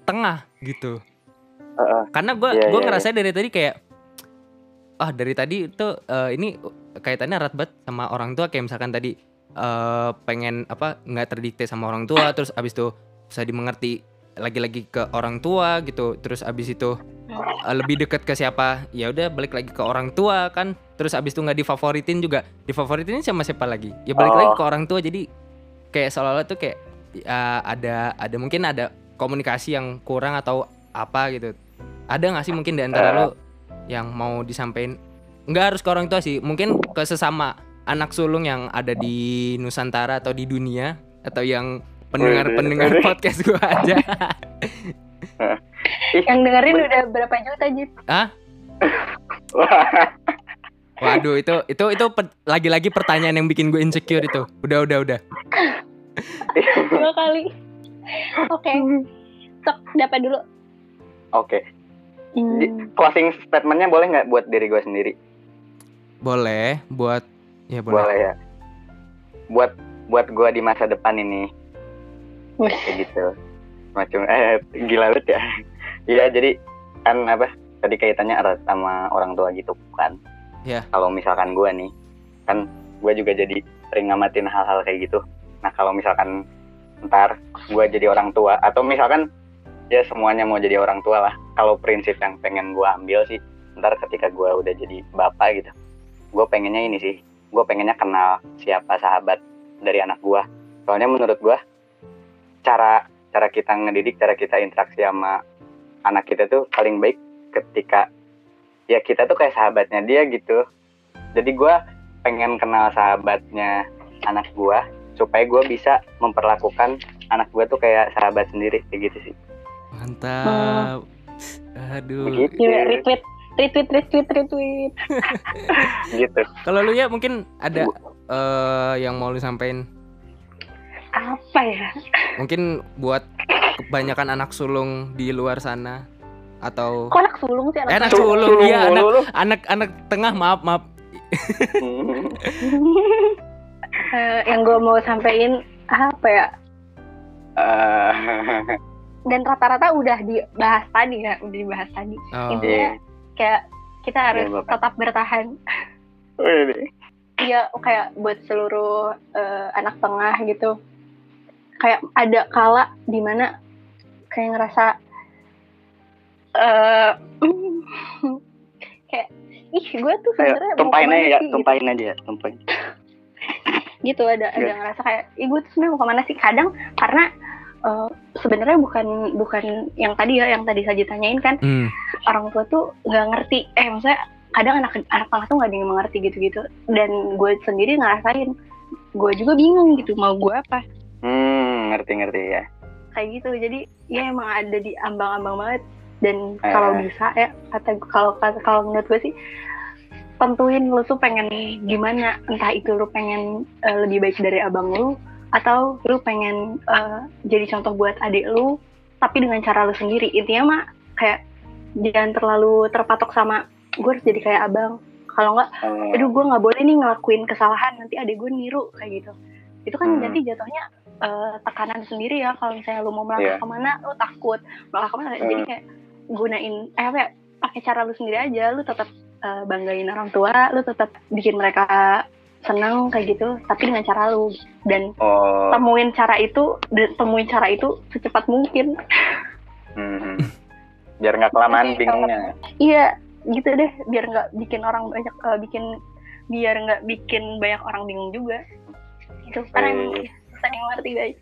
Speaker 1: tengah gitu.
Speaker 6: Heeh.
Speaker 1: Karena gue
Speaker 6: Iya,
Speaker 1: gue
Speaker 6: iya,
Speaker 1: ngerasa dari tadi kayak ah dari tadi itu eh, ini kaitannya erat banget sama orang tua kayak misalkan tadi eh, pengen apa nggak terdikte sama orang tua terus abis itu bisa dimengerti lagi-lagi ke orang tua gitu terus abis itu eh, lebih dekat ke siapa ya udah balik lagi ke orang tua kan terus abis itu nggak difavoritin juga difavoritin sama siapa lagi ya balik
Speaker 6: Oh.
Speaker 1: lagi ke orang tua jadi kayak seolah-olah tuh kayak ya, ada ada mungkin ada komunikasi yang kurang atau apa gitu ada nggak sih mungkin di antara
Speaker 6: Eh.
Speaker 1: lu yang mau disampaikan nggak harus ke orang tua sih mungkin ke sesama anak sulung yang ada di Nusantara atau di dunia atau yang pendengar pendengar
Speaker 6: Wih, wih.
Speaker 1: podcast gua aja
Speaker 5: Yang dengerin udah berapa juta Jit?
Speaker 6: Wah,
Speaker 1: waduh itu itu itu lagi-lagi pertanyaan yang bikin gue insecure itu udah udah udah
Speaker 5: Dua kali. Oke. Sok dapat dulu.
Speaker 6: oke
Speaker 5: Hmm.
Speaker 6: Di- closing statementnya boleh nggak buat diri gue sendiri
Speaker 1: boleh buat ya boleh,
Speaker 6: boleh ya buat buat gue di masa depan ini. Kayak gitu. Macam eh gila banget ya. Iya jadi kan apa tadi kaitannya erat sama orang tua gitu kan.
Speaker 1: Iya.
Speaker 6: kalau misalkan gue nih kan gue juga jadi sering ngamatin hal-hal kayak gitu. Nah kalau misalkan ntar gue jadi orang tua atau misalkan ya semuanya mau jadi orang tua lah. Kalau prinsip yang pengen gue ambil sih ntar ketika gue udah jadi bapak gitu gue pengennya ini sih. Gue pengennya kenal siapa sahabat dari anak gue soalnya menurut gue cara cara kita ngedidik cara kita interaksi sama anak kita tuh paling baik ketika ya kita tuh kayak sahabatnya dia gitu. Jadi gue pengen kenal sahabatnya anak gue supaya gue bisa memperlakukan anak gue tuh kayak sahabat sendiri kayak gitu sih.
Speaker 1: Mantap. Aduh.
Speaker 6: Begitu.
Speaker 5: Gila, retweet, retweet, retweet, retweet.
Speaker 6: gitu.
Speaker 1: Kalau lu ya mungkin ada eh, yang mau lu sampein
Speaker 5: Apa ya?
Speaker 1: mungkin buat kebanyakan anak sulung di luar sana atau
Speaker 5: Kok anak sulung sih
Speaker 1: Eh, anak
Speaker 5: anak
Speaker 1: sulung, iya, anak-
Speaker 6: mulu lu.
Speaker 1: anak anak tengah maaf maaf
Speaker 5: Eh, yang gue mau sampein apa ya?
Speaker 6: Eh,
Speaker 5: Dan rata-rata udah dibahas tadi ya, udah dibahas tadi.
Speaker 1: Oh.
Speaker 5: Intinya kayak kita harus
Speaker 6: Bapak.
Speaker 5: tetap bertahan. Iya, kayak buat seluruh eh, anak tengah gitu. Kayak ada kala di mana kayak ngerasa eh kayak ih gue tuh sebenarnya
Speaker 6: ke
Speaker 5: mana
Speaker 6: aja ya,
Speaker 5: sih?"
Speaker 6: tumpahin aja ya, tumpahin.
Speaker 5: gitu ada ada
Speaker 6: Iya.
Speaker 5: ngerasa kayak ih gue tuh sebenarnya mau ke mana sih kadang karena eh, sebenarnya bukan bukan yang tadi ya yang tadi saja tanyain kan
Speaker 1: Hmm.
Speaker 5: orang tua tuh nggak ngerti eh maksudnya kadang anak anak tengah tuh nggak ada yang mengerti gitu-gitu dan gue sendiri ngerasain gue juga bingung gitu mau gue apa
Speaker 6: Hmm, ngerti-ngerti ya.
Speaker 5: kayak gitu. Jadi ya emang ada di ambang-ambang banget. Dan
Speaker 6: Eh.
Speaker 5: kalau bisa ya kata kalau kalau menurut gue sih tentuin lu tuh pengen gimana. Entah itu lu pengen eh, lebih baik dari abang lu atau lu pengen eh, jadi contoh buat adik lu tapi dengan cara lu sendiri. Intinya mah kayak jangan terlalu terpatok sama gue harus jadi kayak abang. Kalau nggak
Speaker 6: Oh,
Speaker 5: aduh gue nggak boleh nih ngelakuin kesalahan nanti adik gue niru kayak gitu. Itu kan
Speaker 6: Hmm.
Speaker 5: nanti jatuhnya eh, tekanan sendiri ya kalau misalnya lu mau melangkah
Speaker 6: Iya.
Speaker 5: ke mana lu takut. Melangkah ke mana jadi
Speaker 6: Hmm.
Speaker 5: kayak gunain eh apa ya pakai cara lu sendiri aja. Lu tetap eh, banggain orang tua lu tetap bikin mereka seneng kayak gitu tapi dengan cara lu. Dan
Speaker 6: oh,
Speaker 5: temuin cara itu dan temuin cara itu secepat mungkin.
Speaker 6: Hmm, biar nggak kelamaan bingungnya.
Speaker 5: iya gitu deh. Biar nggak bikin orang banyak eh, bikin biar nggak bikin banyak orang bingung juga. Itu karena
Speaker 6: Wih.
Speaker 5: susah ngerti guys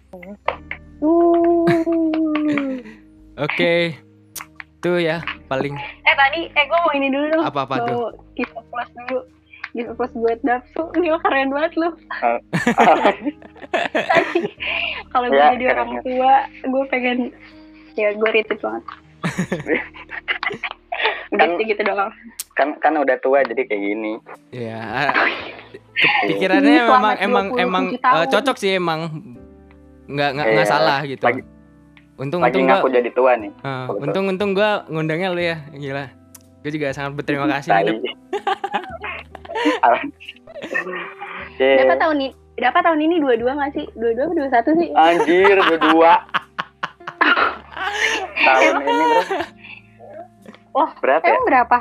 Speaker 1: Oke. Tuh ya paling
Speaker 5: eh tadi eh gue mau ini dulu dong
Speaker 1: apa-apa tuh.
Speaker 5: mau give a plus dulu a plus buat Dapsu ini lo keren banget lo kalau gue
Speaker 6: Ya,
Speaker 5: jadi orang
Speaker 6: keren.
Speaker 5: tua gue pengen ya gue retweet banget udah
Speaker 6: Kan-
Speaker 5: sih gitu doang
Speaker 6: kan kan udah tua jadi kayak gini
Speaker 1: Ya. Pikirannya
Speaker 5: Ini
Speaker 1: memang emang
Speaker 5: 27
Speaker 1: emang eh, cocok sih emang nggak nggak nggak
Speaker 6: Iya,
Speaker 1: salah gitu.
Speaker 6: lagi-
Speaker 1: untung
Speaker 6: lagi
Speaker 1: untung gua
Speaker 6: ngaku jadi tua nih betul.
Speaker 1: untung untung gua ngundangnya lu ya gila. Gue juga sangat berterima kasih. nih.
Speaker 6: Oke.
Speaker 5: Dapat tahun ini dapat tahun ini dua-dua nggak sih dua-dua atau dua satu sih
Speaker 6: Anjir, berdua. Tahun ini bro.
Speaker 5: Wah,
Speaker 6: Berapa ya?
Speaker 5: berapa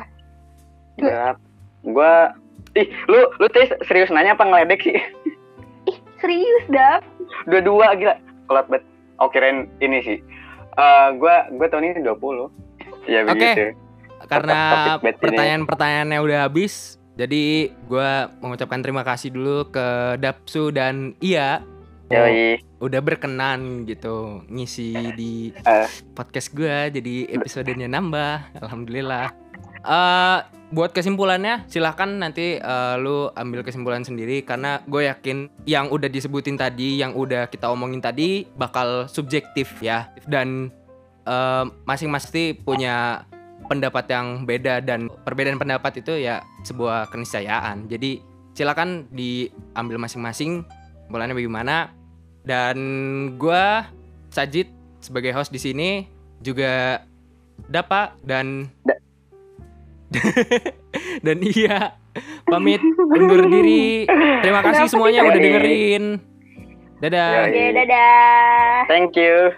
Speaker 6: Berapa? Gua Ih, lu lu teh serius nanya apa ngeledek sih?
Speaker 5: ih serius dap
Speaker 6: Dua-dua gila. Kelat bet. Oh, kirain ini sih. Eh, gua gua tahun ini 20. Ya
Speaker 1: Oke.
Speaker 6: begitu.
Speaker 1: Karena pertanyaan-pertanyaannya udah habis, jadi gua mengucapkan terima kasih dulu ke Dapsu dan Iya
Speaker 6: Yoi.
Speaker 1: udah berkenan gitu ngisi di
Speaker 6: Eh.
Speaker 1: podcast gua jadi episodenya nambah alhamdulillah Eh buat kesimpulannya silahkan nanti eh, lu ambil kesimpulan sendiri karena gue yakin yang udah disebutin tadi yang udah kita omongin tadi bakal subjektif ya dan masing-masing punya pendapat yang beda dan perbedaan pendapat itu ya sebuah keniscayaan jadi silakan diambil masing-masing bulannya bagaimana? Dan gua Sajid sebagai host di sini juga Dapa dan dan iya pamit undur diri. Terima kasih semuanya udah dengerin. Dadah.
Speaker 6: Yoi.
Speaker 5: oke dadah.
Speaker 6: Thank you.